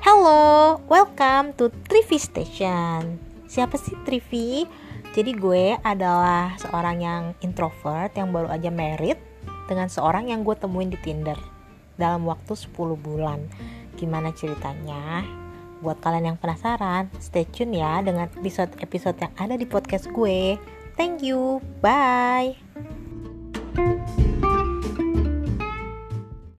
Hello, welcome to Trivi Station. Siapa sih Trivi? Jadi gue adalah seorang yang introvert yang baru aja married dengan seorang yang gue temuin di Tinder dalam waktu 10 bulan. Gimana ceritanya? Buat kalian yang penasaran, stay tune ya dengan episode-episode yang ada di podcast gue. Thank you. Bye.